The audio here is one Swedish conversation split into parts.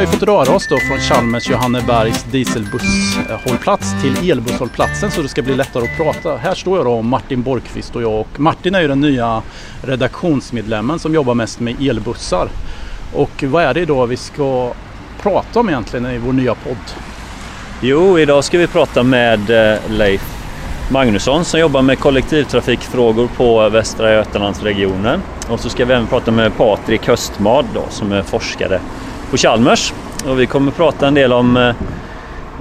har ju fått röra oss då från Chalmers Johannebergs dieselbusshållplats till elbusshållplatsen så det ska bli lättare att prata. Här står jag då Martin Borgqvist och jag och Martin är ju den nya redaktionsmedlemmen som jobbar mest med elbussar. Och vad är det då vi ska prata om egentligen i vår nya podd? Jo, idag ska vi prata med eh, Leif Magnusson som jobbar med kollektivtrafikfrågor på Västra Götalandsregionen. Och så ska vi även prata med Patrik Höstmad då, som är forskare på Chalmers. Och vi kommer prata en del om eh,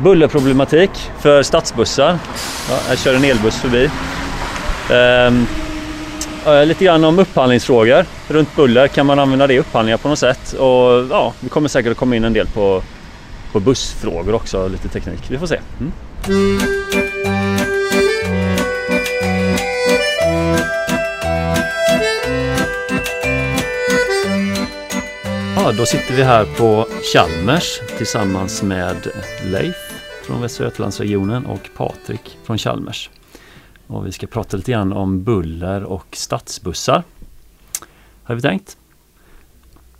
bullerproblematik för stadsbussar. Ja, här kör en elbuss förbi. Ehm, lite grann om upphandlingsfrågor runt buller. Kan man använda det i upphandlingar på något sätt? Och ja, vi kommer säkert att komma in en del på, på bussfrågor också, lite teknik. Vi får se. Mm. Ja, då sitter vi här på Chalmers tillsammans med Leif från Västra Götalandsregionen och Patrik från Chalmers. Och vi ska prata lite grann om buller och stadsbussar. Har vi tänkt.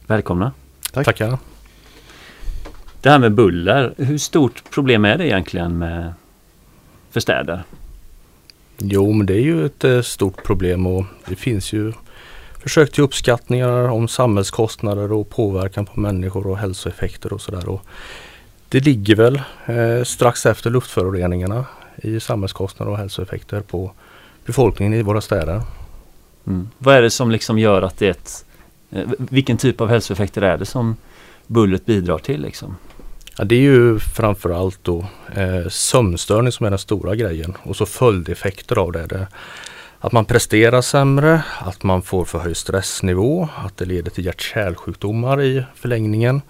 Välkomna! Tack. Tackar! Det här med buller, hur stort problem är det egentligen med, för städer? Jo, men det är ju ett eh, stort problem och det finns ju försök till uppskattningar om samhällskostnader och påverkan på människor och hälsoeffekter och sådär. Det ligger väl eh, strax efter luftföroreningarna i samhällskostnader och hälsoeffekter på befolkningen i våra städer. Mm. Vad är det som liksom gör att det är ett, eh, vilken typ av hälsoeffekter är det som bullret bidrar till? Liksom? Ja, det är ju framförallt då eh, sömnstörning som är den stora grejen och så följdeffekter av det. det att man presterar sämre, att man får för hög stressnivå, att det leder till hjärt-kärlsjukdomar i förlängningen.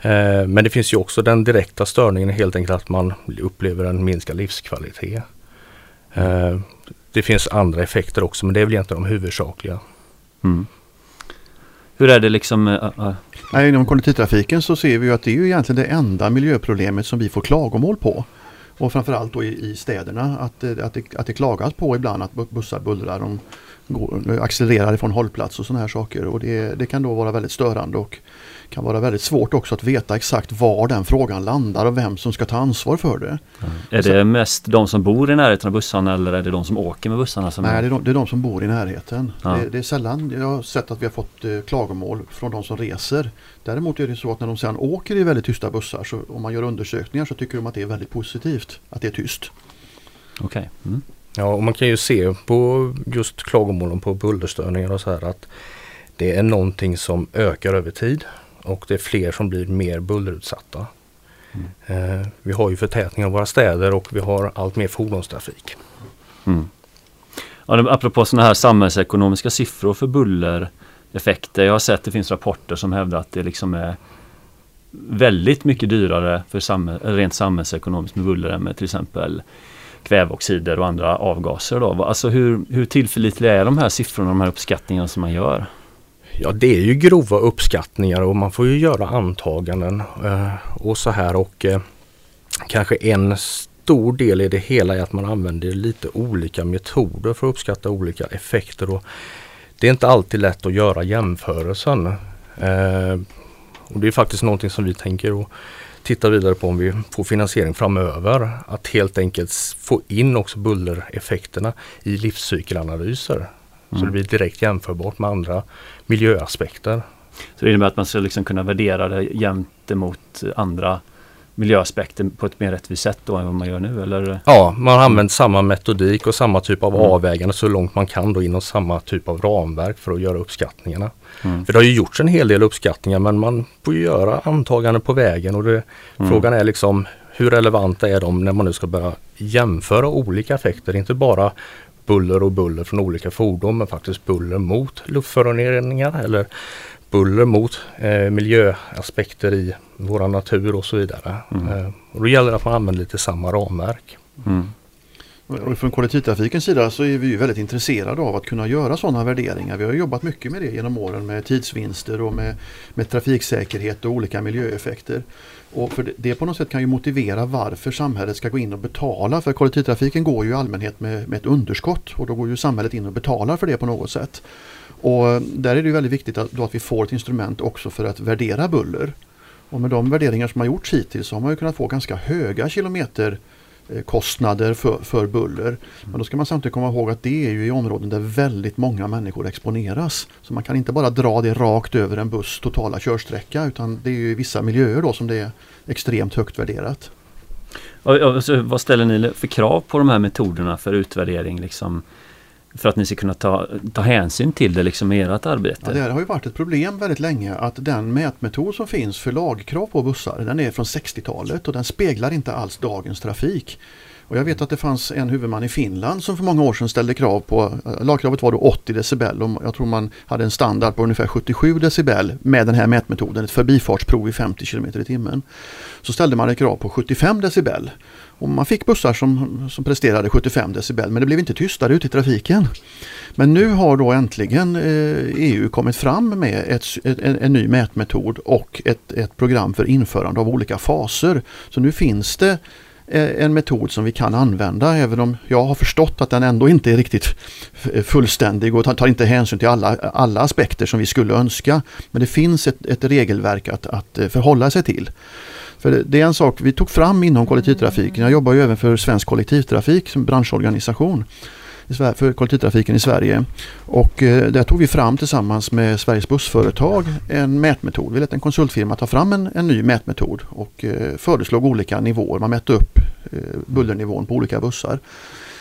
Eh, men det finns ju också den direkta störningen helt enkelt att man upplever en minskad livskvalitet. Eh, det finns andra effekter också men det är väl egentligen de huvudsakliga. Mm. Hur är det liksom? Uh, uh. Inom kollektivtrafiken så ser vi ju att det är ju egentligen det enda miljöproblemet som vi får klagomål på. Och framförallt då i, i städerna att, eh, att, det, att det klagas på ibland att bussar bullrar, de går, accelererar ifrån hållplats och sådana här saker. Och det, det kan då vara väldigt störande och kan vara väldigt svårt också att veta exakt var den frågan landar och vem som ska ta ansvar för det. Mm. Är det mest de som bor i närheten av bussarna eller är det de som åker med bussarna? Som Nej, är... Det, är de, det är de som bor i närheten. Ja. Det, det, är sällan jag har sett att vi har fått eh, klagomål från de som reser. Däremot är det så att när de sedan åker i väldigt tysta bussar så om man gör undersökningar så tycker de att det är väldigt positivt att det är tyst. Okej. Okay. Mm. Ja, och man kan ju se på just klagomålen på bullerstörningar och så här att det är någonting som ökar över tid och det är fler som blir mer bullerutsatta. Mm. Eh, vi har ju förtätning av våra städer och vi har allt mer fordonstrafik. Mm. Ja, apropå sådana här samhällsekonomiska siffror för bullereffekter. Jag har sett att det finns rapporter som hävdar att det liksom är väldigt mycket dyrare för samhäll, rent samhällsekonomiskt med buller än med till exempel kväveoxider och andra avgaser. Då. Alltså hur, hur tillförlitliga är de här siffrorna, de här uppskattningarna som man gör? Ja det är ju grova uppskattningar och man får ju göra antaganden eh, och så här och eh, kanske en stor del i det hela är att man använder lite olika metoder för att uppskatta olika effekter. Och det är inte alltid lätt att göra jämförelsen. Eh, och Det är faktiskt någonting som vi tänker att titta vidare på om vi får finansiering framöver. Att helt enkelt få in också bullereffekterna i livscykelanalyser. Mm. Så det blir direkt jämförbart med andra miljöaspekter. Så det innebär att man ska liksom kunna värdera det gentemot andra miljöaspekter på ett mer rättvist sätt då än vad man gör nu? Eller? Ja, man har använt samma metodik och samma typ av mm. avvägande så långt man kan då inom samma typ av ramverk för att göra uppskattningarna. Mm. För det har ju gjorts en hel del uppskattningar men man får ju göra antaganden på vägen och det, mm. frågan är liksom hur relevanta är de när man nu ska börja jämföra olika effekter, inte bara buller och buller från olika fordon men faktiskt buller mot luftföroreningar eller buller mot eh, miljöaspekter i vår natur och så vidare. Mm. Eh, och då gäller det att man använder lite samma ramverk. Mm. Och från kollektivtrafikens sida så är vi väldigt intresserade av att kunna göra sådana värderingar. Vi har jobbat mycket med det genom åren med tidsvinster och med, med trafiksäkerhet och olika miljöeffekter. Och för det, det på något sätt kan ju motivera varför samhället ska gå in och betala för kollektivtrafiken går ju i allmänhet med, med ett underskott och då går ju samhället in och betalar för det på något sätt. Och där är det väldigt viktigt att, att vi får ett instrument också för att värdera buller. Och med de värderingar som har gjorts hittills så har man ju kunnat få ganska höga kilometerkostnader eh, för, för buller. Men då ska man samtidigt komma ihåg att det är ju i områden där väldigt många människor exponeras. Så man kan inte bara dra det rakt över en buss totala körsträcka utan det är ju i vissa miljöer då som det är extremt högt värderat. vad ställer ni för krav på de här metoderna för utvärdering? Liksom? För att ni ska kunna ta, ta hänsyn till det liksom i ert arbete? Ja, det har ju varit ett problem väldigt länge att den mätmetod som finns för lagkrav på bussar den är från 60-talet och den speglar inte alls dagens trafik. Och jag vet att det fanns en huvudman i Finland som för många år sedan ställde krav på, eh, lagkravet var då 80 decibel och jag tror man hade en standard på ungefär 77 decibel med den här mätmetoden, ett förbifartsprov i 50 km i timmen. Så ställde man ett krav på 75 decibel och man fick bussar som, som presterade 75 decibel men det blev inte tystare ute i trafiken. Men nu har då äntligen eh, EU kommit fram med ett, ett, en, en, ny mätmetod och ett, ett program för införande av olika faser. Så nu finns det eh, en metod som vi kan använda även om jag har förstått att den ändå inte är riktigt fullständig och tar inte hänsyn till alla, alla aspekter som vi skulle önska. Men det finns ett, ett regelverk att, att eh, förhålla sig till. För det är en sak vi tog fram inom kollektivtrafiken. Jag jobbar ju även för Svensk kollektivtrafik som branschorganisation för kollektivtrafiken i Sverige. Och eh, där tog vi fram tillsammans med Sveriges bussföretag en mätmetod. Vi lät en konsultfirma ta fram en, en ny mätmetod och eh, föreslog olika nivåer. Man mätte upp eh, bullernivån på olika bussar.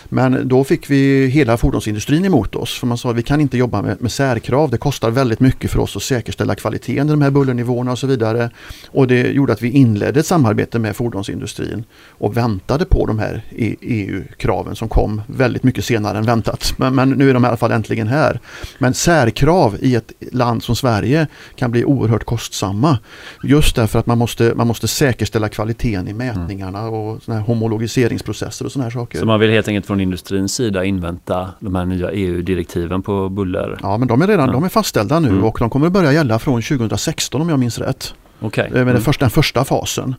Men då fick vi hela fordonsindustrin emot oss. För man sa att vi kan inte jobba med, med särkrav. Det kostar väldigt mycket för oss att säkerställa kvaliteten i de här bullernivåerna och så vidare. Och det gjorde att vi inledde ett samarbete med fordonsindustrin och väntade på de här EU-kraven e som kom väldigt mycket senare än väntat. Men, men, nu är de i alla fall äntligen här. Men särkrav i ett land som Sverige kan bli oerhört kostsamma. Just därför att man måste, man måste säkerställa kvaliteten i mätningarna och såna här homologiseringsprocesser och sådana här saker. Så man vill helt enkelt från industrins sida invänta de här nya EU-direktiven på buller? Ja, men de är redan ja. de är fastställda nu mm. och de kommer att börja gälla från 2016 om jag minns rätt. Okay. Eh, med mm. den, första, den första fasen.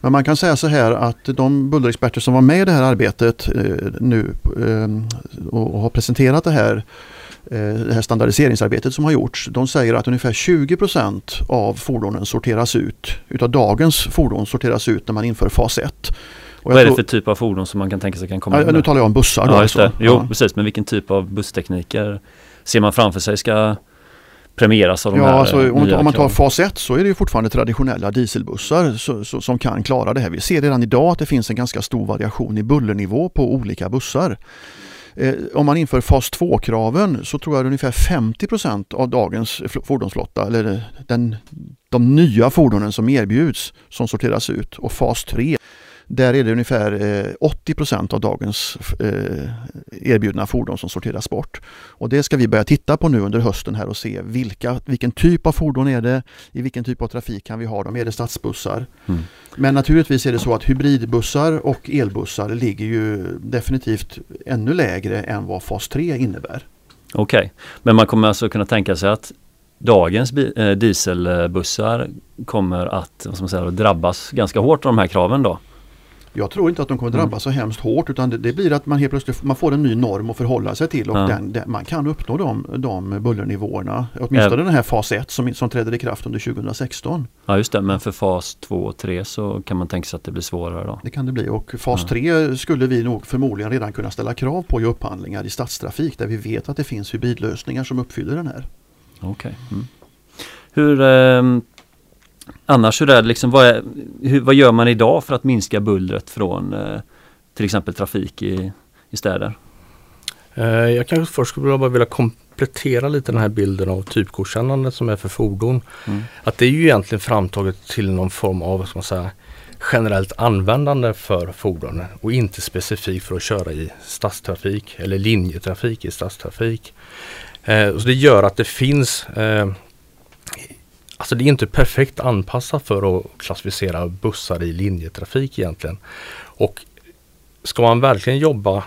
Men man kan säga så här att de bullerexperter som var med i det här arbetet eh, nu eh, och har presenterat det här det här standardiseringsarbetet som har gjorts. De säger att ungefär 20% av fordonen sorteras ut, utav dagens fordon sorteras ut när man inför fas 1. Vad är det för typ av fordon som man kan tänka sig kan komma? Ja, nu talar jag om bussar. Då ja. Alltså. Jo, ja. precis. Men vilken typ av busstekniker ser man framför sig ska premieras av de ja, här alltså, om, om man tar fas 1 så är det ju fortfarande traditionella dieselbussar så, så, som kan klara det här. Vi ser redan idag att det finns en ganska stor variation i bullernivå på olika bussar. Eh, om man inför fas 2-kraven så tror jag att ungefär 50% av dagens fordonsflotta, eller den, de nya fordonen som erbjuds, som sorteras ut. Och fas 3 där är det ungefär 80 eh, av dagens eh, erbjudna fordon som sorteras bort. Och det ska vi börja titta på nu under hösten här och se vilka, vilken typ av fordon är det, i vilken typ av trafik kan vi ha dem, är det stadsbussar? Mm. Men naturligtvis är det så att hybridbussar och elbussar ligger ju definitivt ännu lägre än vad fas 3 innebär. Okej, okay. men man kommer alltså kunna tänka sig att dagens eh, dieselbussar kommer att vad ska man säga, drabbas ganska hårt av de här kraven då? Jag tror inte att de kommer drabbas mm. så hemskt hårt utan det, det, blir att man helt plötsligt man får en ny norm att förhålla sig till och ja. den, den, man kan uppnå de, de bullernivåerna. Åtminstone ja. den här fas 1 som, som träder i kraft under 2016. Ja just det, men för fas 2 och 3 så kan man tänka sig att det blir svårare då? Det kan det bli och fas ja. 3 skulle vi nog förmodligen redan kunna ställa krav på i upphandlingar i stadstrafik där vi vet att det finns hybridlösningar som uppfyller den här. Okej. Okay. Mm. Hur eh, Annars hur är det liksom, vad, är, hur, vad gör man idag för att minska bullret från eh, till exempel trafik i, i städer? Eh, jag kanske först skulle bara vilja komplettera lite den här bilden av typgodkännande som är för fordon. Mm. Att det är ju egentligen framtaget till någon form av ska man säga, generellt användande för fordon och inte specifikt för att köra i stadstrafik eller linjetrafik i stadstrafik. Eh, så det gör att det finns eh, Alltså det är inte perfekt anpassat för att klassificera bussar i linjetrafik egentligen. Och ska man verkligen jobba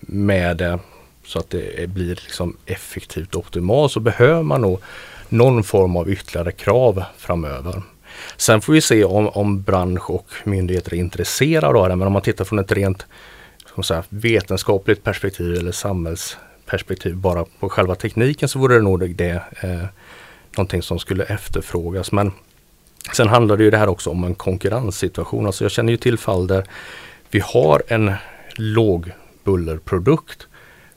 med det så att det blir liksom effektivt och optimalt så behöver man nog någon form av ytterligare krav framöver. Sen får vi se om, om bransch och myndigheter är intresserade av det. Men om man tittar från ett rent säga, vetenskapligt perspektiv eller samhällsperspektiv bara på själva tekniken så vore det nog det eh, någonting som skulle efterfrågas. Men Sen handlar det ju det här också om en konkurrenssituation. Alltså jag känner ju till fall där vi har en lågbullerprodukt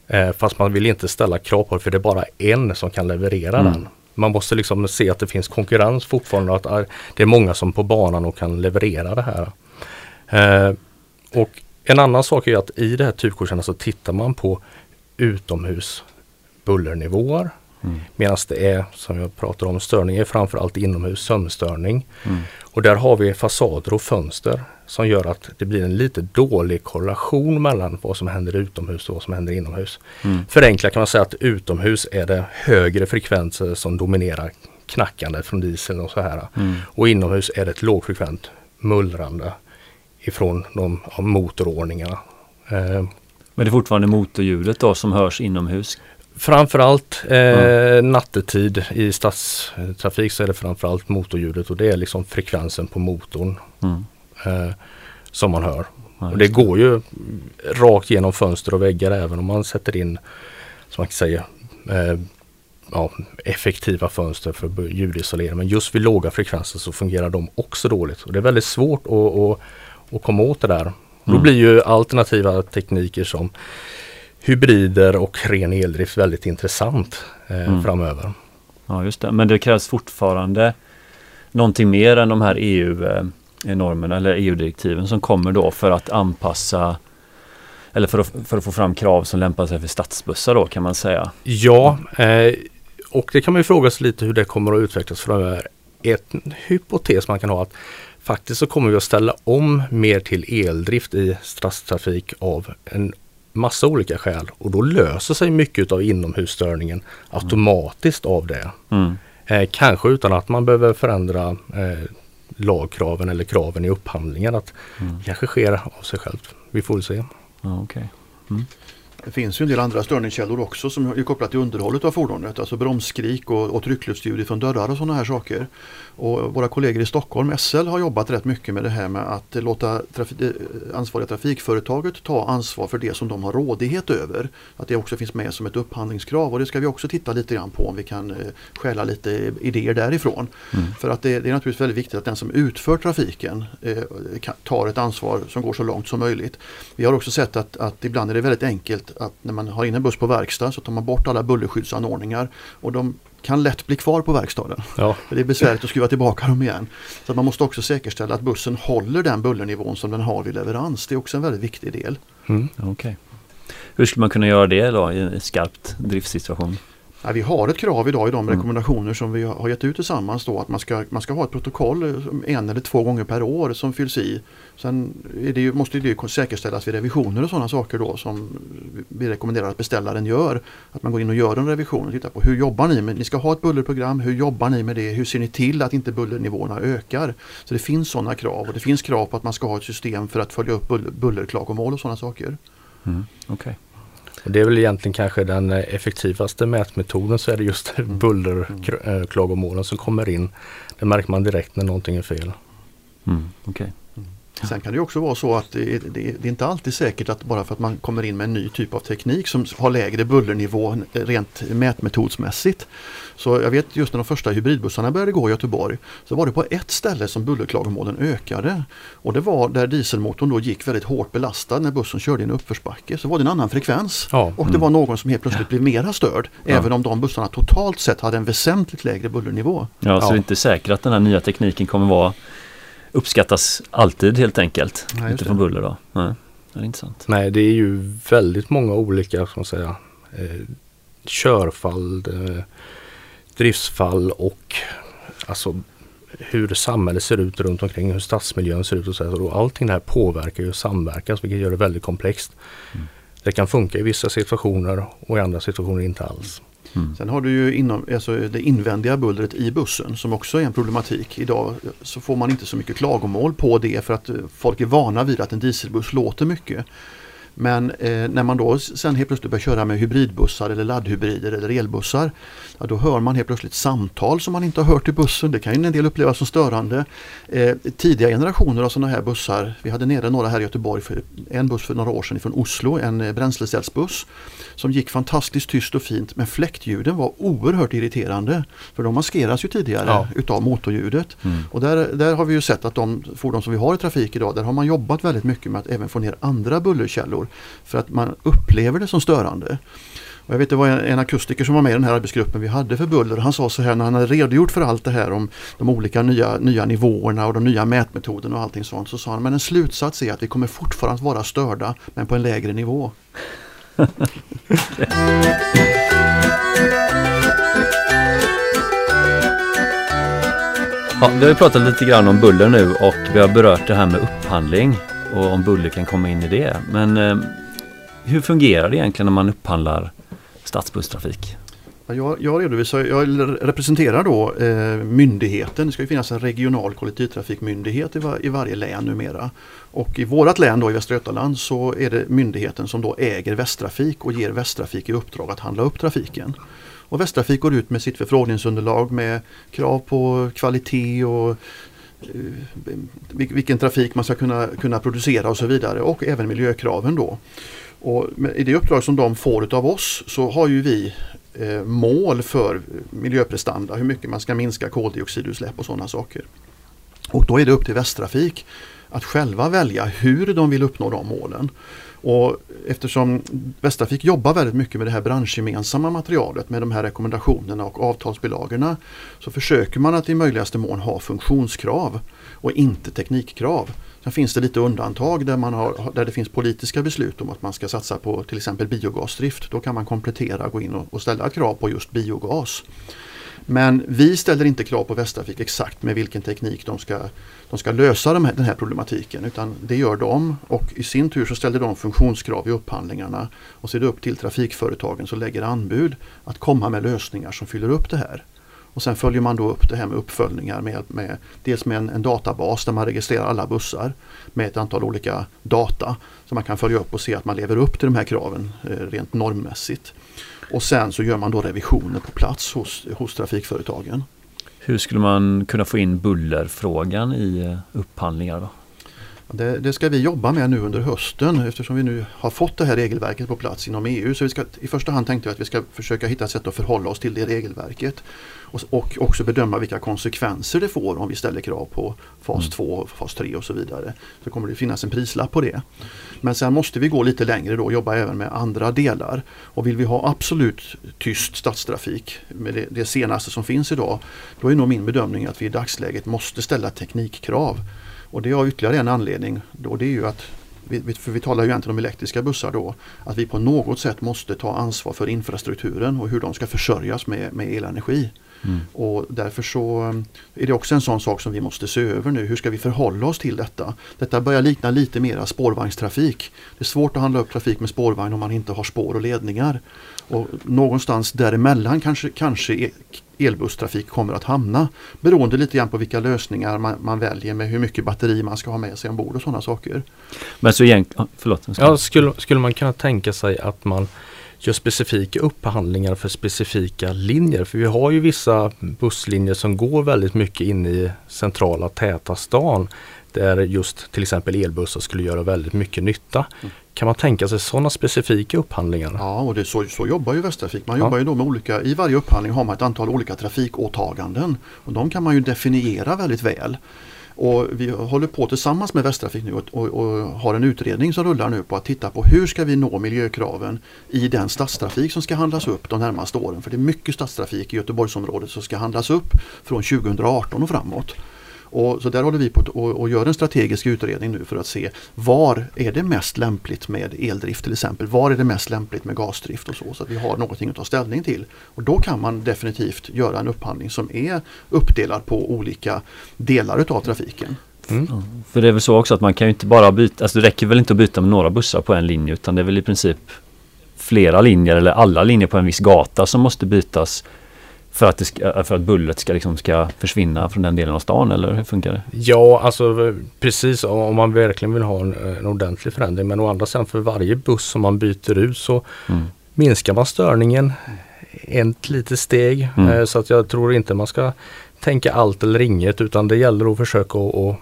eh, fast man vill inte ställa krav på det för det är bara en som kan leverera mm. den. Man måste liksom se att det finns konkurrens fortfarande och att det är många som på banan och kan leverera det här. Eh, och en annan sak är att i det här typgodkännandet så tittar man på utomhusbullernivåer. Mm. Medan det är, som jag pratar om, störning är framförallt inomhus sömnstörning. Mm. Och där har vi fasader och fönster som gör att det blir en lite dålig korrelation mellan vad som händer utomhus och vad som händer inomhus. Mm. Förenklat kan man säga att utomhus är det högre frekvenser som dominerar knackandet från dieseln och så här. Mm. Och inomhus är det ett lågfrekvent mullrande ifrån de motorordningarna. Eh, Men det är fortfarande motorljudet då som hörs inomhus? Framförallt eh, mm. nattetid i stadstrafik så är det framförallt motorljudet och det är liksom frekvensen på motorn mm. eh, som man hör. Ja, och det går ju rakt genom fönster och väggar även om man sätter in, som man kan säga, eh, ja, effektiva fönster för ljudisolering. Men just vid låga frekvenser så fungerar de också dåligt. Och det är väldigt svårt att, att, att komma åt det där. Mm. Då blir ju alternativa tekniker som hybrider och ren eldrift väldigt intressant eh, mm. framöver. Ja just det, men det krävs fortfarande någonting mer än de här EU-normerna eh, eller EU-direktiven som kommer då för att anpassa eller för att, för att få fram krav som lämpar sig för stadsbussar då kan man säga. Ja, eh, och det kan man ju fråga sig lite hur det kommer att utvecklas framöver. Ett hypotes man kan ha att faktiskt så kommer vi att ställa om mer till eldrift i stadstrafik av en massa olika skäl och då löser sig mycket av inomhusstörningen automatiskt av det. Mm. Eh, kanske utan att man behöver förändra eh, lagkraven eller kraven i upphandlingen. Att mm. Det kanske sker av sig självt. Vi får se. Ja, okay. mm. Det finns ju en del andra störningskällor också som är kopplat till underhållet av fordonet. Alltså bromsskrik och, och tryckluftljud från dörrar och sådana här saker. Och våra kollegor i Stockholm, SL, har jobbat rätt mycket med det här med att låta trafik, eh, ansvariga trafikföretaget ta ansvar för det som de har rådighet över. Att det också finns med som ett upphandlingskrav och det ska vi också titta lite grann på om vi kan eh, stjäla lite idéer därifrån. Mm. För att det, det, är naturligtvis väldigt viktigt att den som utför trafiken eh, tar ett ansvar som går så långt som möjligt. Vi har också sett att, att ibland är det väldigt enkelt att när man har in en buss på verkstad så tar man bort alla bullerskyddsanordningar och de kan lätt bli kvar på verkstaden. Ja. Det är besvärligt att skruva tillbaka dem igen. Så man måste också säkerställa att bussen håller den bullernivån som den har vid leverans. Det är också en väldigt viktig del. Mm. Okay. Hur skulle man kunna göra det då i en skarpt driftssituation? Ja, vi har ett krav idag i de mm. rekommendationer som vi har gett ut tillsammans då att man ska, man ska ha ett protokoll eh, en eller två gånger per år som fylls i. Sen det ju, måste det säkerställas vid revisioner och sådana saker då som vi rekommenderar att beställaren gör. Att man går in och gör en revision och tittar på hur jobbar ni med, ni ska ha ett bullerprogram, hur jobbar ni med det, hur ser ni till att inte bullernivåerna ökar? Så det finns sådana krav och det finns krav på att man ska ha ett system för att följa upp buller, bullerklagomål och sådana saker. Mm, okay. Och det är väl egentligen kanske den eh, effektivaste mätmetoden så är det just mm. bullerklagomålen som kommer in. Det märker man direkt när någonting är fel. Mm, okay. Sen kan det också vara så att det, det, det, är inte alltid säkert att bara för att man kommer in med en ny typ av teknik som har lägre bullernivå rent mätmetodsmässigt. Så jag vet just när de första hybridbussarna började gå i Göteborg så var det på ett ställe som bullerklagomålen ökade. Och det var där dieselmotorn då gick väldigt hårt belastad när bussen körde i en uppförsbacke. Så var det en annan frekvens. Ja, och det mm. var någon som helt plötsligt blev mera störd. Ja. Även om de bussarna totalt sett hade en väsentligt lägre bullernivå. Ja, så det är inte säkert att den här nya tekniken kommer vara uppskattas alltid helt enkelt Nej, utifrån buller då. Nej, det är intressant. Nej, det är ju väldigt många olika, ska man säga, eh, körfall, eh, driftsfall och alltså hur samhället ser ut runt omkring, hur stadsmiljön ser ut och så. Här. Och allting det här påverkar ju samverkan vilket gör det väldigt komplext. Mm. Det kan funka i vissa situationer och i andra situationer inte alls. Mm. Sen har du ju inom, alltså det invändiga bullret i bussen som också är en problematik. Idag så får man inte så mycket klagomål på det för att folk är vana vid att en dieselbuss låter mycket. Men eh, när man då sen helt plötsligt börjar köra med hybridbussar eller laddhybrider eller elbussar ja, då hör man helt plötsligt samtal som man inte har hört i bussen. Det kan ju en del uppleva som störande. Eh, tidiga generationer av sådana här bussar, vi hade nere några här i Göteborg, för, en buss för några år sedan från Oslo, en eh, bränslecellsbuss som gick fantastiskt tyst och fint men fläktljuden var oerhört irriterande. För de maskeras ju tidigare ja. utav motorljudet. Mm. Och där, där har vi ju sett att de fordon som vi har i trafik idag, där har man jobbat väldigt mycket med att även få ner andra bullerkällor för att man upplever det som störande. Och jag vet det var en, en akustiker som var med i den här arbetsgruppen vi hade för buller. Han sa så här när han hade redogjort för allt det här om de olika nya, nya nivåerna och de nya mätmetoderna och allting sånt. Så sa han men en slutsats är att vi kommer fortfarande vara störda men på en lägre nivå. Ja, vi har pratat lite grann om buller nu och vi har berört det här med upphandling och om buller kan komma in i det. Men eh, hur fungerar det egentligen när man upphandlar stadsbusstrafik? Jag, jag, redovisar, jag representerar då eh, myndigheten. Det ska ju finnas en regional kollektivtrafikmyndighet i, var, i varje län numera. Och i vårat län då i Västra Götaland så är det myndigheten som då äger Västtrafik och ger Västtrafik i uppdrag att handla upp trafiken. Och Västtrafik går ut med sitt förfrågningsunderlag med krav på kvalitet och Eh, vilken trafik man ska kunna, kunna producera och så vidare och även miljökraven då. Och I det uppdrag som de får av oss så har ju vi eh, mål för miljöprestanda, hur mycket man ska minska koldioxidutsläpp och sådana saker. Och då är det upp till Västtrafik att själva välja hur de vill uppnå de målen. Och eftersom Västtrafik jobbar väldigt mycket med det här branschgemensamma materialet med de här rekommendationerna och avtalsbilagorna så försöker man att i möjligaste mån ha funktionskrav och inte teknikkrav. Sen finns det lite undantag där, man har, där det finns politiska beslut om att man ska satsa på till exempel biogasdrift. Då kan man komplettera, gå in och, och ställa krav på just biogas. Men vi ställer inte krav på Västtrafik exakt med vilken teknik de ska, de ska lösa de här, den här problematiken utan det gör de och i sin tur så ställer de funktionskrav i upphandlingarna och så är det upp till trafikföretagen som lägger anbud att komma med lösningar som fyller upp det här. Och sen följer man då upp det här med uppföljningar med, med dels med en, en, databas där man registrerar alla bussar med ett antal olika data så man kan följa upp och se att man lever upp till de här kraven eh, rent normmässigt. Och sen så gör man då revisioner på plats hos, hos trafikföretagen. Hur skulle man kunna få in bullerfrågan i eh, upphandlingar? Då? Det, det, ska vi jobba med nu under hösten eftersom vi nu har fått det här regelverket på plats inom EU. Så vi ska, I första hand tänkte vi att vi ska försöka hitta ett sätt att förhålla oss till det regelverket. Och, och också bedöma vilka konsekvenser det får om vi ställer krav på fas 2, mm. fas 3 och så vidare. Så kommer det finnas en prislapp på det. Men sen måste vi gå lite längre då och jobba även med andra delar. Och vill vi ha absolut tyst stadstrafik med det, det senaste som finns idag. Då är nog min bedömning att vi i dagsläget måste ställa teknikkrav. Och det har ytterligare en anledning. Då det är ju att vi, för vi talar ju egentligen om elektriska bussar då, att vi på något sätt måste ta ansvar för infrastrukturen och hur de ska försörjas med, med elenergi. Mm. Och därför så eh, är det också en sån sak som vi måste se över nu. Hur ska vi förhålla oss till detta? Detta börjar likna lite mera spårvagnstrafik. Det är svårt att handla upp trafik med spårvagn om man inte har spår och ledningar. Och någonstans däremellan kanske, kanske e- elbusstrafik kommer att hamna. Beroende lite grann på vilka lösningar man, man, väljer med hur mycket batteri man ska ha med sig ombord och sådana saker. Men så egentligen, förlåt. Ja, skulle, skulle man kunna tänka sig att man gör specifika upphandlingar för specifika linjer. För vi har ju vissa busslinjer som går väldigt mycket in i centrala täta stan där just till exempel elbussar skulle göra väldigt mycket nytta. Mm. Kan man tänka sig sådana specifika upphandlingar? Ja, och det så, så jobbar ju Västtrafik. Man ja. jobbar ju då med olika, i varje upphandling har man ett antal olika trafikåtaganden. Och de kan man ju definiera väldigt väl. Och vi håller på tillsammans med Västtrafik nu och, och, och, har en utredning som rullar nu på att titta på hur ska vi nå miljökraven i den stadstrafik som ska handlas upp de närmaste åren. För det är mycket stadstrafik i Göteborgsområdet som ska handlas upp från 2018 och framåt. Och så där håller vi på och, och gör en strategisk utredning nu för att se var är det mest lämpligt med eldrift till exempel. Var är det mest lämpligt med gasdrift och så. Så att vi har någonting att ta ställning till. Och då kan man definitivt göra en upphandling som är uppdelad på olika delar utav trafiken. Mm. För det är väl så också att man kan ju inte bara byta, alltså det räcker väl inte att byta med några bussar på en linje utan det är väl i princip flera linjer eller alla linjer på en viss gata som måste bytas för att, ska, för att bullret ska, liksom ska försvinna från den delen av stan eller hur funkar det? Ja, alltså precis om man verkligen vill ha en, en ordentlig förändring. Men å andra sidan för varje buss som man byter ut så mm. minskar man störningen ett litet steg. Mm. Eh, så att jag tror inte man ska tänka allt eller inget utan det gäller att försöka att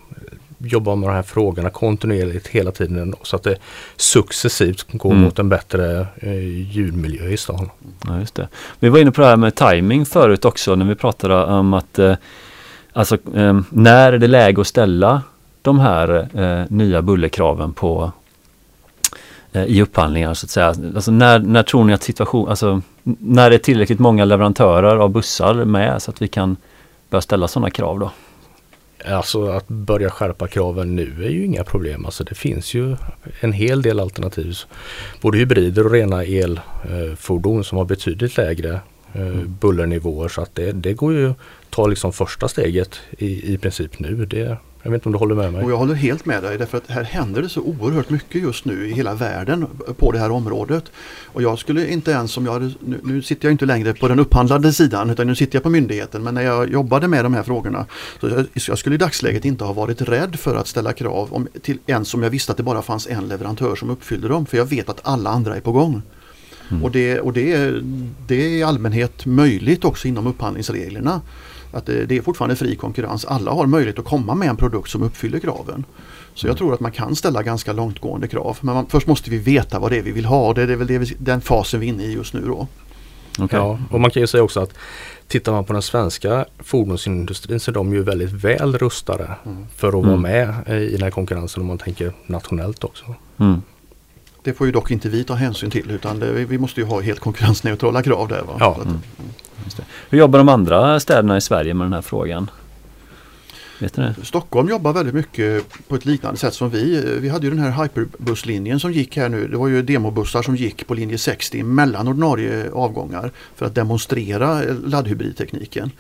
jobba med de här frågorna kontinuerligt hela tiden så att det successivt går mm. mot en bättre eh, ljudmiljö i stan. Ja, just det. Vi var inne på det här med timing förut också när vi pratade om att eh, alltså, eh, när är det läge att ställa de här eh, nya bullerkraven på eh, i upphandlingar så att säga. Alltså när, när tror ni att situation, alltså när det är tillräckligt många leverantörer av bussar med så att vi kan börja ställa sådana krav då? Alltså att börja skärpa kraven nu är ju inga problem. Alltså det finns ju en hel del alternativ. Både hybrider och rena elfordon som har betydligt lägre eh, mm. bullernivåer. Så att det, det går ju att ta liksom första steget i, i princip nu. Det, jag vet inte om du håller med mig? Och jag håller helt med dig därför att här händer det så oerhört mycket just nu i hela världen på det här området. Och jag skulle inte ens om jag hade, nu, nu, sitter jag inte längre på den upphandlande sidan utan nu sitter jag på myndigheten. Men när jag jobbade med de här frågorna så jag, jag skulle i dagsläget inte ha varit rädd för att ställa krav om, till ens om jag visste att det bara fanns en leverantör som uppfyllde dem. För jag vet att alla andra är på gång. Mm. Och, det, och det, det är i allmänhet möjligt också inom upphandlingsreglerna. Att det, det är fortfarande fri konkurrens. Alla har möjlighet att komma med en produkt som uppfyller kraven. Så jag mm. tror att man kan ställa ganska långtgående krav. Men man, först måste vi veta vad det är vi vill ha och det är väl det vi, den fasen vi är inne i just nu då. Okay. Ja, och man kan ju säga också att tittar man på den svenska fordonsindustrin så är de ju väldigt väl rustade mm. för att mm. vara med i den här konkurrensen om man tänker nationellt också. Mm. Det får ju dock inte vi ta hänsyn till utan det, vi måste ju ha helt konkurrensneutrala krav där. Va? Ja. Mm. Hur jobbar de andra städerna i Sverige med den här frågan? Vet ni Stockholm jobbar väldigt mycket på ett liknande sätt som vi. Vi hade ju den här hyperbusslinjen som gick här nu. Det var ju demobussar som gick på linje 60 mellan ordinarie avgångar för att demonstrera laddhybridtekniken.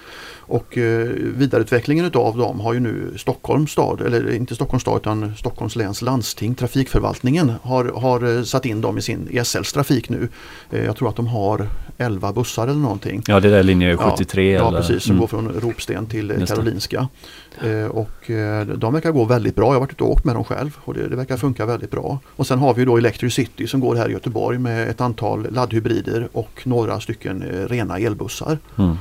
Och eh, vidareutvecklingen utav dem har ju nu Stockholms stad, eller inte Stockholms stad utan Stockholms läns landsting, trafikförvaltningen har, har eh, satt in dem i sin ESLs trafik nu. Eh, jag tror att de har 11 bussar eller någonting. Ja det är linje 73. Ja, ja precis, som mm. går från Ropsten till Just Karolinska. Eh, och de verkar gå väldigt bra. Jag har varit ute och åkt med dem själv och det, det verkar funka väldigt bra. Och sen har vi då Electricity som går här i Göteborg med ett antal laddhybrider och några stycken rena elbussar. Mm.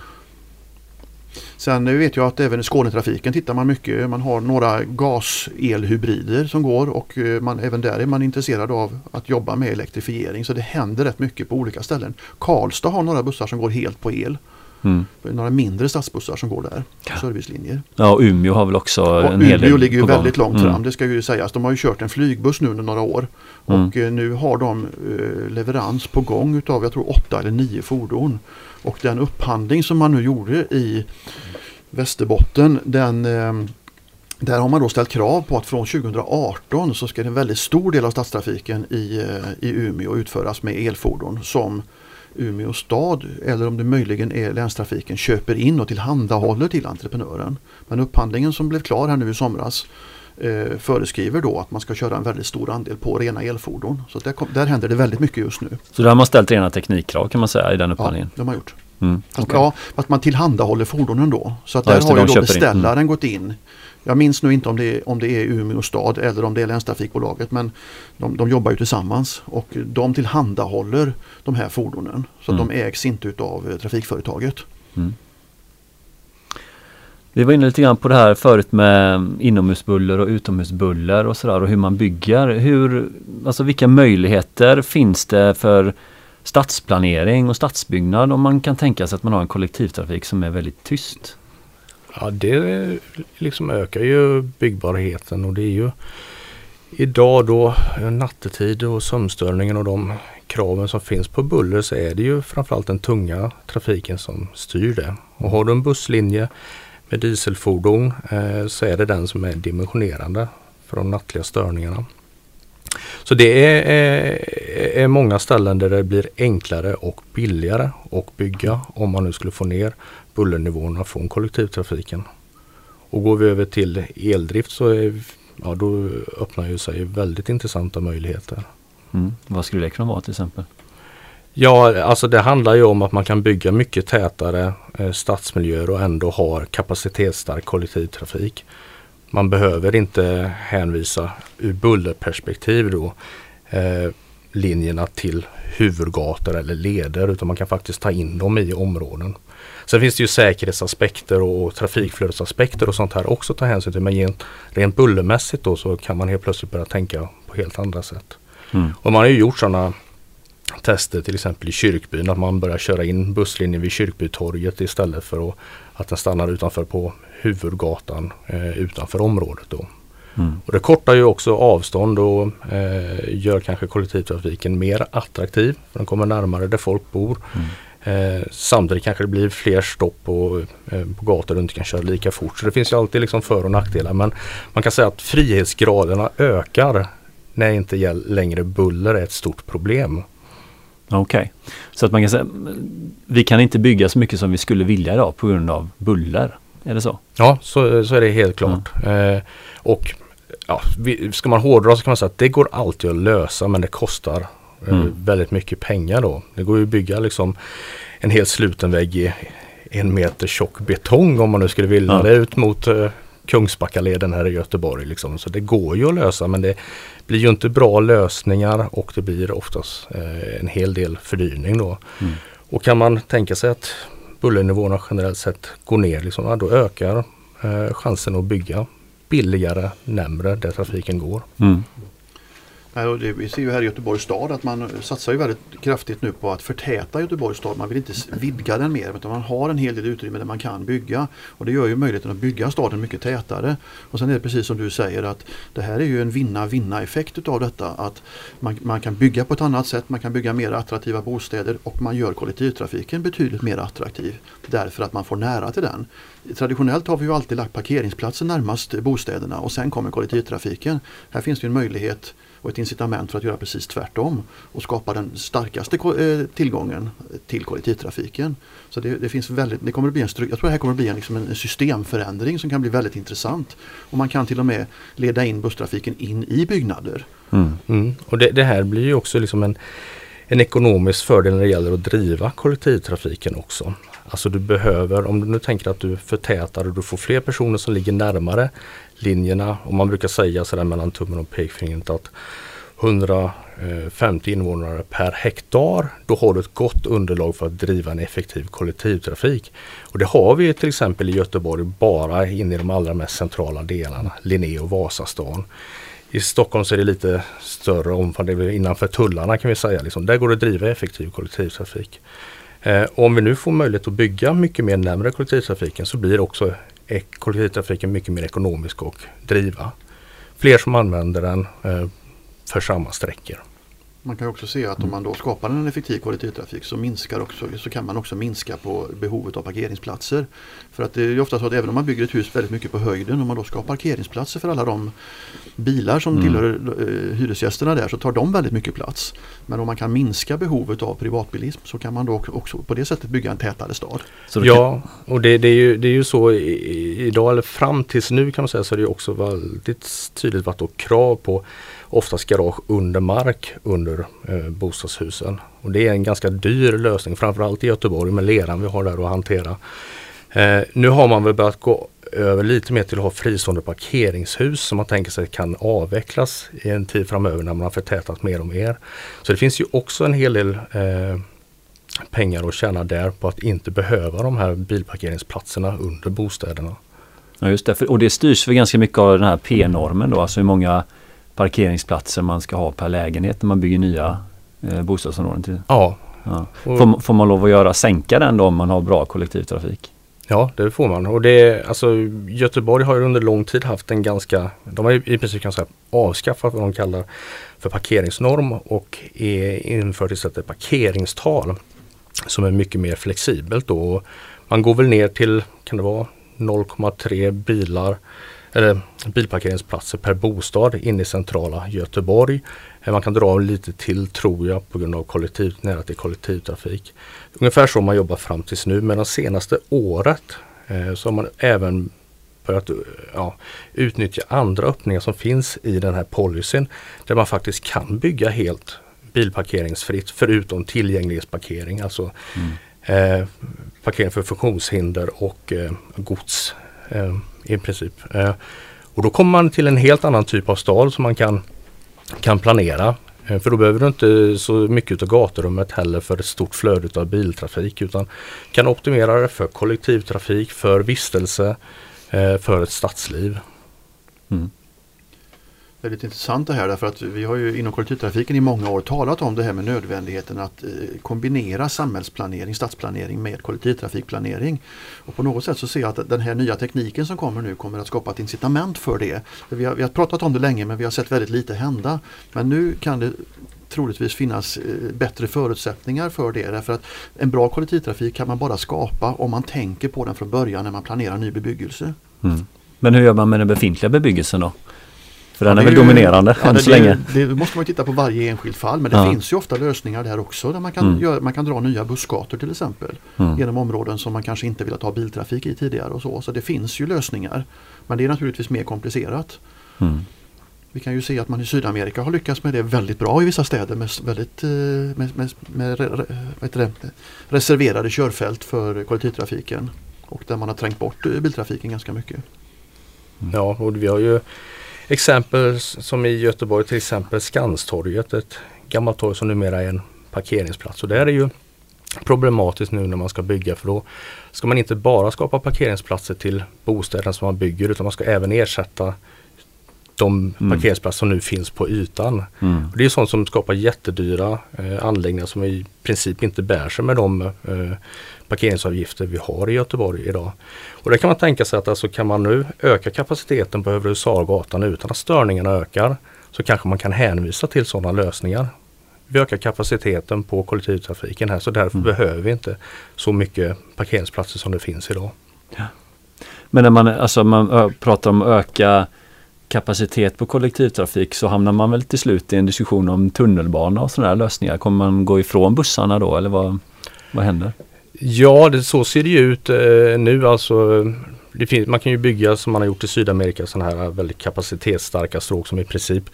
Sen vet jag att även i Skånetrafiken tittar man mycket. Man har några gaselhybrider som går och man, även där är man intresserad av att jobba med elektrifiering. Så det händer rätt mycket på olika ställen. Karlstad har några bussar som går helt på el. Mm. Några mindre stadsbussar som går där, ja. servicelinjer. Ja, och Umeå har väl också och en hel del Umeå ligger ju väldigt långt mm. fram, det ska ju sägas. De har ju kört en flygbuss nu under några år. Mm. Och eh, nu har de eh, leverans på gång utav, jag tror åtta eller nio fordon. Och den upphandling som man nu gjorde i Västerbotten, den eh, där har man då ställt krav på att från 2018 så ska en väldigt stor del av stadstrafiken i, eh, i Umeå utföras med elfordon som Umeå stad eller om det möjligen är länstrafiken köper in och tillhandahåller till entreprenören. Men upphandlingen som blev klar här nu i somras eh, föreskriver då att man ska köra en väldigt stor andel på rena elfordon. Så där, kom, där händer det väldigt mycket just nu. Så där har man ställt rena teknikkrav kan man säga i den upphandlingen? Ja, de har gjort. Mm, okay. Ja, att man tillhandahåller fordonen då. Så att ja, där har ju då beställaren mm. gått in jag minns nu inte om det, är, om det är Umeå stad eller om det är länstrafikbolaget men de, de jobbar ju tillsammans och de tillhandahåller de här fordonen. Så mm. de ägs inte utav eh, trafikföretaget. Mm. Vi var inne lite grann på det här förut med inomhusbuller och utomhusbuller och sådär och hur man bygger. Hur, alltså vilka möjligheter finns det för stadsplanering och stadsbyggnad om man kan tänka sig att man har en kollektivtrafik som är väldigt tyst? Ja, det liksom ökar ju byggbarheten och det är ju idag då nattetid och sömnstörningen och de kraven som finns på buller så är det ju framförallt den tunga trafiken som styr det. Och har du en busslinje med dieselfordon eh, så är det den som är dimensionerande för de nattliga störningarna. Så det är, är, är, många ställen där det blir enklare och billigare att bygga om man nu skulle få ner bullernivåerna från kollektivtrafiken. Och går vi över till eldrift så är, ja, då öppnar ju sig väldigt intressanta möjligheter. Mm. Vad skulle det kunna vara till exempel? Ja, alltså det handlar ju om att man kan bygga mycket tätare eh, stadsmiljöer och ändå ha kapacitetsstark kollektivtrafik. Man behöver inte hänvisa ur bullerperspektiv då eh, linjerna till huvudgator eller leder utan man kan faktiskt ta in dem i områden. Sen finns det ju säkerhetsaspekter och trafikflödesaspekter och sånt här också att ta hänsyn till. Men rent bullermässigt då så kan man helt plötsligt börja tänka på helt andra sätt. Mm. Och man har ju gjort sådana tester till exempel i Kyrkbyn att man börjar köra in busslinjen vid Kyrkbytorget istället för att, att den stannar utanför på huvudgatan eh, utanför området. Då. Mm. Och det kortar ju också avstånd och eh, gör kanske kollektivtrafiken mer attraktiv. För den kommer närmare där folk bor. Mm. Eh, samtidigt kanske det blir fler stopp på, eh, på gator och inte kan köra lika fort. Så det finns ju alltid liksom för och nackdelar. Men man kan säga att frihetsgraderna ökar när inte längre buller är ett stort problem. Okej, okay. så att man kan säga vi kan inte bygga så mycket som vi skulle vilja idag på grund av buller. Är det så? Ja, så, så är det helt klart. Mm. Eh, och ja, ska man hårdra så kan man säga att det går alltid att lösa men det kostar eh, mm. väldigt mycket pengar då. Det går ju att bygga liksom en helt sluten vägg i en meter tjock betong om man nu skulle vilja ja. det ut mot uh, Kungsbackaleden här i Göteborg. Liksom. Så det går ju att lösa men det blir ju inte bra lösningar och det blir oftast uh, en hel del fördyrning då. Mm. Och kan man tänka sig att bullernivåerna generellt sett går ner, liksom, ja, då ökar uh, chansen att bygga billigare närmre där trafiken går. Mm. Vi ser ju här i Göteborgs stad att man satsar ju väldigt kraftigt nu på att förtäta Göteborgs stad. Man vill inte vidga den mer utan man har en hel del utrymme där man kan bygga. Och det gör ju möjligheten att bygga staden mycket tätare. Och sen är det precis som du säger att det här är ju en vinna-vinna effekt utav detta. Att man, man kan bygga på ett annat sätt, man kan bygga mer attraktiva bostäder och man gör kollektivtrafiken betydligt mer attraktiv. Därför att man får nära till den. Traditionellt har vi ju alltid lagt parkeringsplatser närmast bostäderna och sen kommer kollektivtrafiken. Här finns det en möjlighet och ett incitament för att göra precis tvärtom och skapa den starkaste eh, tillgången till kollektivtrafiken. Så det, det finns väldigt, det kommer att bli en, jag tror det här kommer att bli en, liksom en systemförändring som kan bli väldigt intressant. Och man kan till och med leda in busstrafiken in i byggnader. Mm. Mm. Och det, det, här blir ju också liksom en, en ekonomisk fördel när det gäller att driva kollektivtrafiken också. Alltså du behöver, om du nu tänker att du förtätar och du får fler personer som ligger närmare linjerna och man brukar säga sådär mellan tummen och pekfingret att 150 invånare per hektar, då har du ett gott underlag för att driva en effektiv kollektivtrafik. Och det har vi till exempel i Göteborg bara inne i de allra mest centrala delarna, Linné och Vasastan. I Stockholm så är det lite större omfattning, innanför tullarna kan vi säga. Liksom. Där går det att driva effektiv kollektivtrafik. Eh, om vi nu får möjlighet att bygga mycket mer närmare kollektivtrafiken så blir också e- kollektivtrafiken mycket mer ekonomisk och driva. Fler som använder den eh, för samma sträckor. Man kan också se att om man då skapar en effektiv kollektivtrafik så, minskar också, så kan man också minska på behovet av parkeringsplatser. För att det är ofta så att även om man bygger ett hus väldigt mycket på höjden och man då skapar parkeringsplatser för alla de bilar som mm. tillhör eh, hyresgästerna där så tar de väldigt mycket plats. Men om man kan minska behovet av privatbilism så kan man då också på det sättet bygga en tätare stad. ja, och det, det, är ju, det är ju så idag eller fram tills nu kan man säga så är det också väldigt tydligt varit krav på oftast garage under mark under eh, bostadshusen. Och det är en ganska dyr lösning framförallt i Göteborg med leran vi har där att hantera. Eh, nu har man väl börjat gå över lite mer till att ha fristående parkeringshus som man tänker sig kan avvecklas i en tid framöver när man har förtätat mer och mer. Så det finns ju också en hel del eh, pengar att tjäna där på att inte behöva de här bilparkeringsplatserna under bostäderna. Ja just det, och det styrs väl ganska mycket av den här P-normen då, alltså hur många parkeringsplatser man ska ha per lägenhet när man bygger nya eh, bostadsområden. Till. Ja. ja. Får, får, man lov att göra, sänka den då om man har bra kollektivtrafik? Ja det får man och det alltså Göteborg har under lång tid haft en ganska, de har i princip kan säga avskaffat vad de kallar för parkeringsnorm och är infört istället ett parkeringstal som är mycket mer flexibelt då. Man går väl ner till, kan det vara 0,3 bilar eller bilparkeringsplatser per bostad inne i centrala Göteborg. Eh, man kan dra lite till tror jag på grund av kollektiv, nära till kollektivtrafik. Ungefär så man jobbar fram tills nu men det senaste året eh, så har man även börjat ja, utnyttja andra öppningar som finns i den här policyn där man faktiskt kan bygga helt bilparkeringsfritt förutom tillgänglighetsparkering, alltså mm. eh, parkering för funktionshinder och eh, gods eh, i princip. Eh, och då kommer man till en helt annan typ av stad som man kan, kan planera. Eh, för då behöver du inte så mycket av gaturummet heller för ett stort flöde av biltrafik utan kan optimera det för kollektivtrafik, för vistelse, eh, för ett stadsliv. Mm väldigt intressant det här därför att vi har ju inom kollektivtrafiken i många år talat om det här med nödvändigheten att eh, kombinera samhällsplanering, stadsplanering med kollektivtrafikplanering. Och på något sätt så ser jag att den här nya tekniken som kommer nu kommer att skapa ett incitament för det. Vi har, vi har pratat om det länge men vi har sett väldigt lite hända. Men nu kan det troligtvis finnas eh, bättre förutsättningar för det. Därför att en bra kollektivtrafik kan man bara skapa om man tänker på den från början när man planerar ny bebyggelse. Mm. Men hur gör man med den befintliga bebyggelsen då? För den är, är väl dominerande ja, än så länge. Det måste man titta på varje enskilt fall men det ja. finns ju ofta lösningar där också där man kan, mm. göra, man kan dra nya bussgator till exempel. Mm. Genom områden som man kanske inte velat ha biltrafik i tidigare och så. Så det finns ju lösningar. Men det är naturligtvis mer komplicerat. Mm. Vi kan ju se att man i Sydamerika har lyckats med det väldigt bra i vissa städer med, väldigt, eh, med, med, med det, reserverade körfält för kollektivtrafiken. Och där man har trängt bort eh, biltrafiken ganska mycket. Ja, och vi har ju Exempel som i Göteborg till exempel Skanstorget, ett gammalt torg som numera är en parkeringsplats. Och det är ju problematiskt nu när man ska bygga för då ska man inte bara skapa parkeringsplatser till bostäderna som man bygger utan man ska även ersätta de mm. parkeringsplatser som nu finns på ytan. Mm. det är sånt som skapar jättedyra eh, anläggningar som i princip inte bär sig med de eh, parkeringsavgifter vi har i Göteborg idag. Och det kan man tänka sig att alltså kan man nu öka kapaciteten på Övre Husargatan utan att störningarna ökar så kanske man kan hänvisa till sådana lösningar. Vi ökar kapaciteten på kollektivtrafiken här så därför mm. behöver vi inte så mycket parkeringsplatser som det finns idag. Ja. Men när man, alltså man pratar om att öka kapacitet på kollektivtrafik så hamnar man väl till slut i en diskussion om tunnelbana och sådana lösningar. Kommer man gå ifrån bussarna då eller vad, vad händer? Ja, det, så ser det ut eh, nu. Alltså, det finns, man kan ju bygga som man har gjort i Sydamerika sådana här väldigt kapacitetsstarka stråk som i princip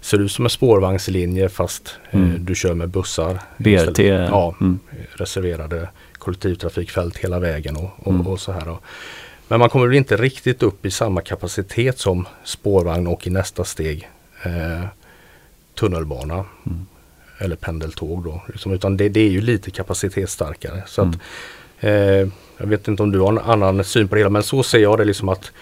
ser ut som en spårvagnslinje fast eh, mm. eh, du kör med bussar. BRT? Ja, mm. reserverade kollektivtrafikfält hela vägen och, och, mm. och så här. Och. Men man kommer väl inte riktigt upp i samma kapacitet som spårvagn och i nästa steg eh, tunnelbana. Mm eller pendeltåg då. Liksom, utan det, det, är ju lite kapacitetsstarkare. Så mm. att, eh, jag vet inte om du har en annan syn på det hela men så ser jag det liksom att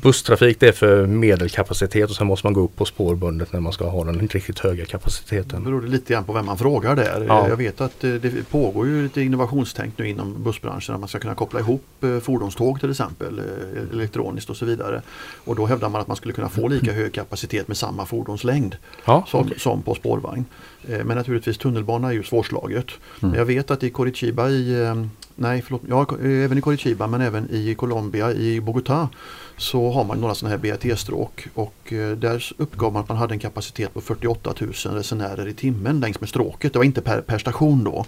Busstrafik det är för medelkapacitet och sen måste man gå upp på spårbundet när man ska ha den riktigt höga kapaciteten. Det beror lite grann på vem man frågar där. Ja. Jag vet att eh, det pågår ju lite innovationstänk nu inom bussbranschen. Att man ska kunna koppla ihop eh, fordonståg till exempel eh, elektroniskt och så vidare. Och då hävdar man att man skulle kunna få lika hög kapacitet med samma fordonslängd ja, som, okay. som på spårvagn. Men naturligtvis tunnelbana är ju svårslaget. Mm. Men jag vet att i Curitiba i Nej, förlåt, ja, eh, även i Curitiba men även i Colombia, i Bogotá så har man några sådana här BRT-stråk och eh, där uppgav man att man hade en kapacitet på 48 000 resenärer i timmen längs med stråket. Det var inte per, per station då.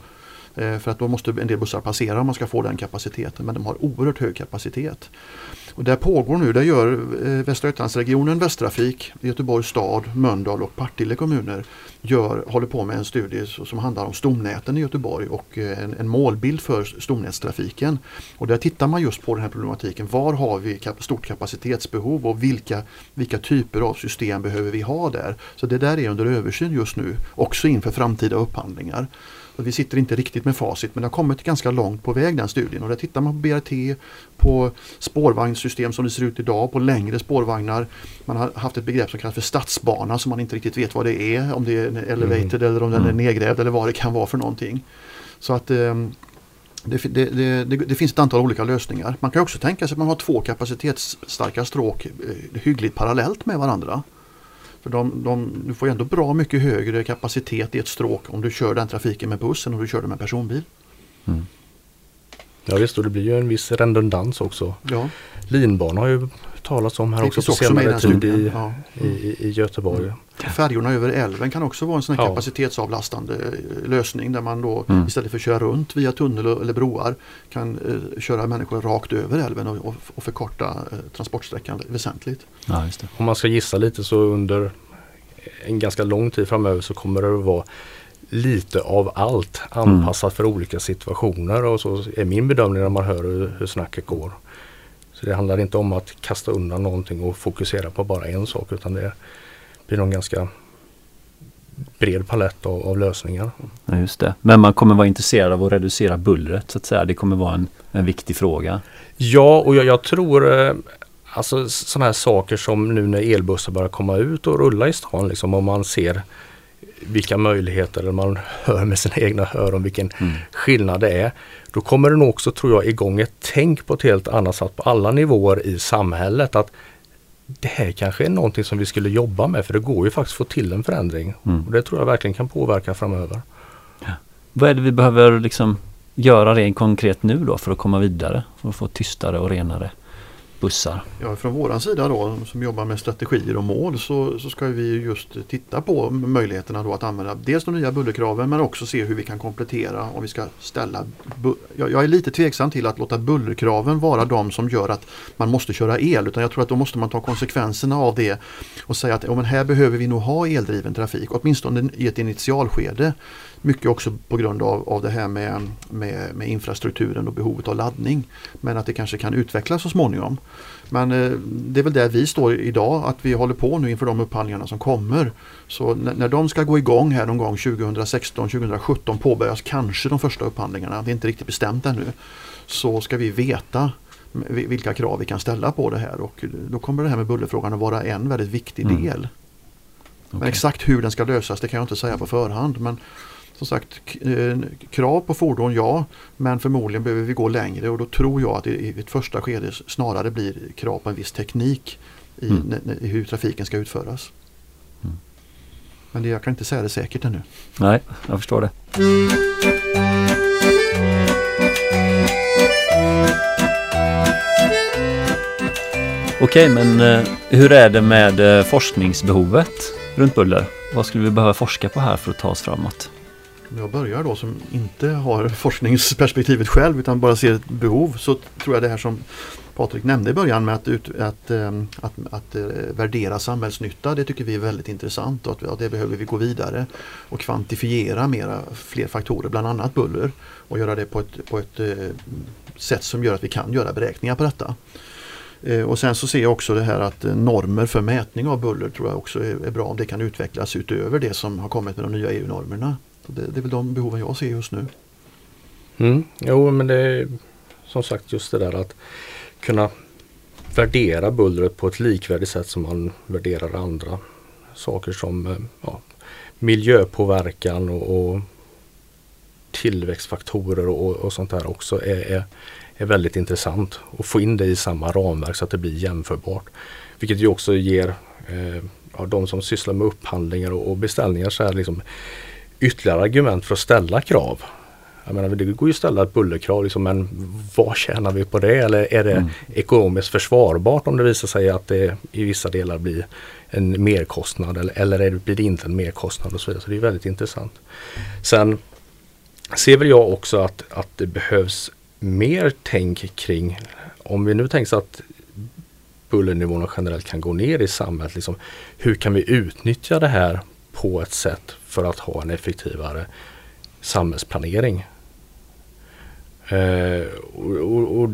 Eh, för att då måste en del bussar passera om man ska få den kapaciteten men de har oerhört hög kapacitet. Och där pågår nu, där gör eh, Västra Götalandsregionen Västtrafik, Göteborgs stad, Mölndal och Partille kommuner gör, håller på med en studie som handlar om stomnäten i Göteborg och eh, en, en målbild för stomnätstrafiken. Och där tittar man just på den här problematiken. Var har vi kap stort kapacitetsbehov och vilka, vilka typer av system behöver vi ha där? Så det där är under översyn just nu, också inför framtida upphandlingar. Vi sitter inte riktigt med facit men det har kommit ganska långt på väg den studien och där tittar man på BRT, på spårvagnssystem som det ser ut idag, på längre spårvagnar. Man har haft ett begrepp som kallas för stadsbana som man inte riktigt vet vad det är, om det är en elevated mm. eller om den är mm. nedgrävd eller vad det kan vara för någonting. Så att eh, det, det, det, det, finns ett antal olika lösningar. Man kan också tänka sig att man har två kapacitetsstarka stråk eh, hyggligt parallellt med varandra. För de, de, du får ändå bra mycket högre kapacitet i ett stråk om du kör den trafiken med buss än om du kör den med personbil. Mm. Ja visst och det blir ju en viss redundans också. Ja. Linbana har ju talats om här det också på också senare tid i, ja. i, i, Göteborg. Mm. Färjorna över älven kan också vara en sån ja. kapacitetsavlastande eh, lösning där man då mm. istället för att köra runt via tunnel eller broar kan eh, köra människor rakt över älven och, och, och förkorta eh, transportsträckan väsentligt. Ja, Om man ska gissa lite så under en ganska lång tid framöver så kommer det att vara lite av allt anpassat mm. för olika situationer och så är min bedömning när man hör hur, hur snacket går. Det handlar inte om att kasta undan någonting och fokusera på bara en sak utan det blir någon ganska bred palett av, av, lösningar. Ja, just det. Men man kommer vara intresserad av att reducera bullret så att säga. Det kommer vara en, en viktig fråga. Ja, och jag, jag tror eh, alltså sådana här saker som nu när elbussar börjar komma ut och rulla i stan, liksom, om man ser vilka möjligheter, man hör med sina egna öron vilken mm. skillnad det är. Då kommer det nog också, tror jag, igång ett tänk på ett helt annat sätt på alla nivåer i samhället. att det här kanske är någonting som vi skulle jobba med för det går ju faktiskt att få till en förändring. Mm. Och Det tror jag verkligen kan påverka framöver. Ja. Vad är det vi behöver liksom göra rent konkret nu då för att komma vidare? För att få tystare och renare bussar? Ja, från våran sida då som jobbar med strategier och mål så, så ska vi just titta på möjligheterna då att använda dels de nya bullerkraven men också se hur vi kan komplettera om vi ska ställa. Jag, jag är lite tveksam till att låta bullerkraven vara de som gör att man måste köra el utan jag tror att då måste man ta konsekvenserna av det och säga att ja, men här behöver vi nog ha eldriven trafik åtminstone i ett initialskede. Mycket också på grund av, av det här med, med, med, infrastrukturen och behovet av laddning. Men att det kanske kan utvecklas så småningom. Men eh, det är väl där vi står idag, att vi håller på nu inför de upphandlingarna som kommer. Så när, när de ska gå igång här någon gång 2016-2017 påbörjas kanske de första upphandlingarna. Det är inte riktigt bestämt ännu. Så ska vi veta vilka krav vi kan ställa på det här och då kommer det här med bullerfrågan att vara en väldigt viktig mm. del. Mm. Okay. Men exakt hur den ska lösas det kan jag inte säga på förhand. Men som sagt, eh, krav på fordon ja, men förmodligen behöver vi gå längre och då tror jag att det i ett första skede snarare blir krav på en viss teknik i, mm. hur trafiken ska utföras. Mm. Men det, jag kan inte säga det säkert ännu. Nej, jag förstår det. Okej, men eh, hur är det med eh, forskningsbehovet runt buller? Vad skulle vi behöva forska på här för att ta oss framåt? Om jag börjar då som inte har forskningsperspektivet själv utan bara ser ett behov så tror jag det här som Patrik nämnde i början med att, ut, att, ehm, att, att, eh, värdera samhällsnytta det tycker vi är väldigt intressant och att, det behöver vi gå vidare och kvantifiera mera fler faktorer, bland annat buller och göra det på ett, på ett eh, sätt som gör att vi kan göra beräkningar på detta. Eh, och sen så ser jag också det här att normer för mätning av buller tror jag också är, är bra om det kan utvecklas utöver det som har kommit med de nya EU-normerna. Det, det, är väl de behoven jag ser just nu. Mm. Jo men det är som sagt just det där att kunna värdera bullret på ett likvärdigt sätt som man värderar andra saker som eh, ja, miljöpåverkan och, och tillväxtfaktorer och, och, sånt där också är, är, är, väldigt intressant. att få in det i samma ramverk så att det blir jämförbart. Vilket ju också ger eh, ja, de som sysslar med upphandlingar och, och beställningar så här liksom ytterligare argument för att ställa krav. Jag menar, det går ju att ställa ett bullerkrav, liksom, men vad tjänar vi på det? Eller är det mm. ekonomiskt försvarbart om det visar sig att det i vissa delar blir en merkostnad eller, eller blir det inte en merkostnad och så vidare. Så det är väldigt intressant. Sen ser väl jag också att, att det behövs mer tänk kring, om vi nu tänker så att bullernivåerna generellt kan gå ner i samhället, liksom, hur kan vi utnyttja det här på ett sätt för att ha en effektivare samhällsplanering. Eh, och, och, och,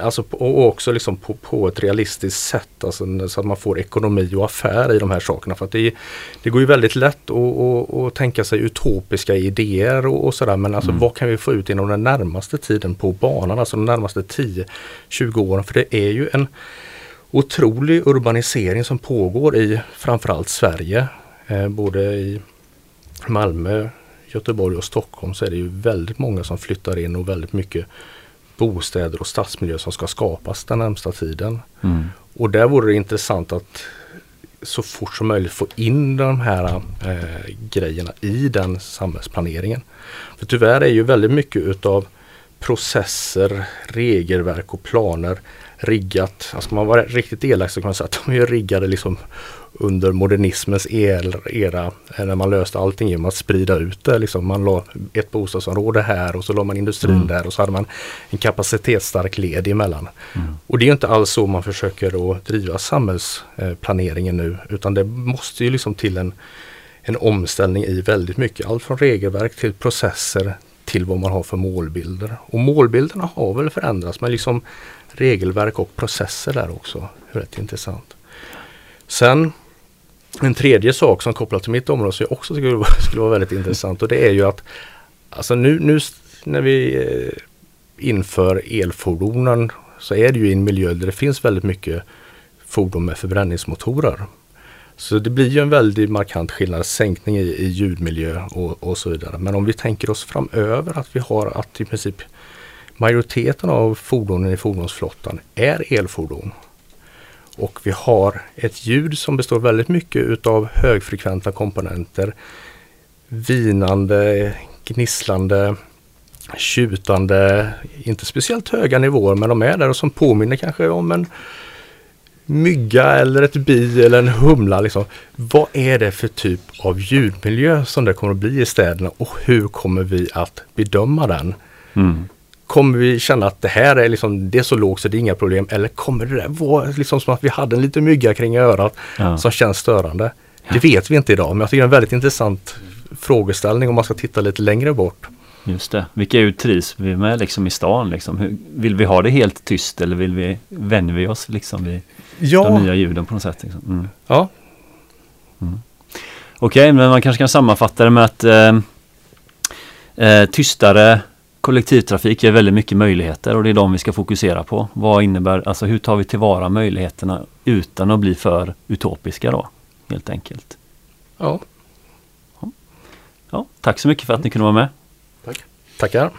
alltså, och också liksom på, på ett realistiskt sätt alltså, så att man får ekonomi och affär i de här sakerna. För det, det går ju väldigt lätt att, att, tänka sig utopiska idéer och, och sådär men alltså, mm. vad kan vi få ut inom den närmaste tiden på banan, alltså de närmaste 10-20 åren. För det är ju en otrolig urbanisering som pågår i framförallt Sverige. Eh, både i Malmö, Göteborg och Stockholm så är det ju väldigt många som flyttar in och väldigt mycket bostäder och stadsmiljö som ska skapas den närmsta tiden. Mm. Och där vore det intressant att så fort som möjligt få in de här eh, grejerna i den samhällsplaneringen. För tyvärr är ju väldigt mycket utav processer, regelverk och planer riggat, alltså man var riktigt elak så kan man säga att de är riggade liksom under modernismens era när man löste allting genom att sprida ut det. Liksom man la ett bostadsområde här och så la man industrin mm. där och så hade man en kapacitetsstark led emellan. Mm. Och det är inte alls så man försöker att driva samhällsplaneringen nu utan det måste ju liksom till en, en omställning i väldigt mycket. Allt från regelverk till processer till vad man har för målbilder. Och målbilderna har väl förändrats men liksom regelverk och processer där också. Rätt intressant. Sen en tredje sak som kopplat till mitt område som jag också skulle, skulle vara väldigt intressant och det är ju att alltså nu, nu när vi eh, inför elfordonen så är det ju i en miljö där det finns väldigt mycket fordon med förbränningsmotorer. Så det blir ju en väldigt markant skillnad, sänkning i, i ljudmiljö och, och, så vidare. Men om vi tänker oss framöver att vi har att i princip majoriteten av fordonen i fordonsflottan är elfordon. Och vi har ett ljud som består väldigt mycket utav högfrekventa komponenter. Vinande, gnisslande, tjutande, inte speciellt höga nivåer men de är där och som påminner kanske om en mygga eller ett bi eller en humla. Liksom. Vad är det för typ av ljudmiljö som det kommer att bli i städerna och hur kommer vi att bedöma den? Mm. Kommer vi känna att det här är, liksom, det är så lågt så det är inga problem eller kommer det vara liksom som att vi hade en liten mygga kring örat ja. som känns störande? Det vet vi inte idag men jag tycker det är en väldigt intressant frågeställning om man ska titta lite längre bort. Just det. Vilka ljud trivs vi med liksom i stan? Liksom? Hur, vill vi ha det helt tyst eller vill vi, vänjer vi oss liksom vid ja. de nya ljuden på något sätt? Liksom? Mm. Ja. Mm. Okej, okay, men man kanske kan sammanfatta det med att eh, eh, tystare kollektivtrafik ger väldigt mycket möjligheter och det är de vi ska fokusera på. Vad innebär, alltså hur tar vi tillvara möjligheterna utan att bli för utopiska då? Helt enkelt. Ja. ja tack så mycket för att ni kunde vara med. Tack. Tackar.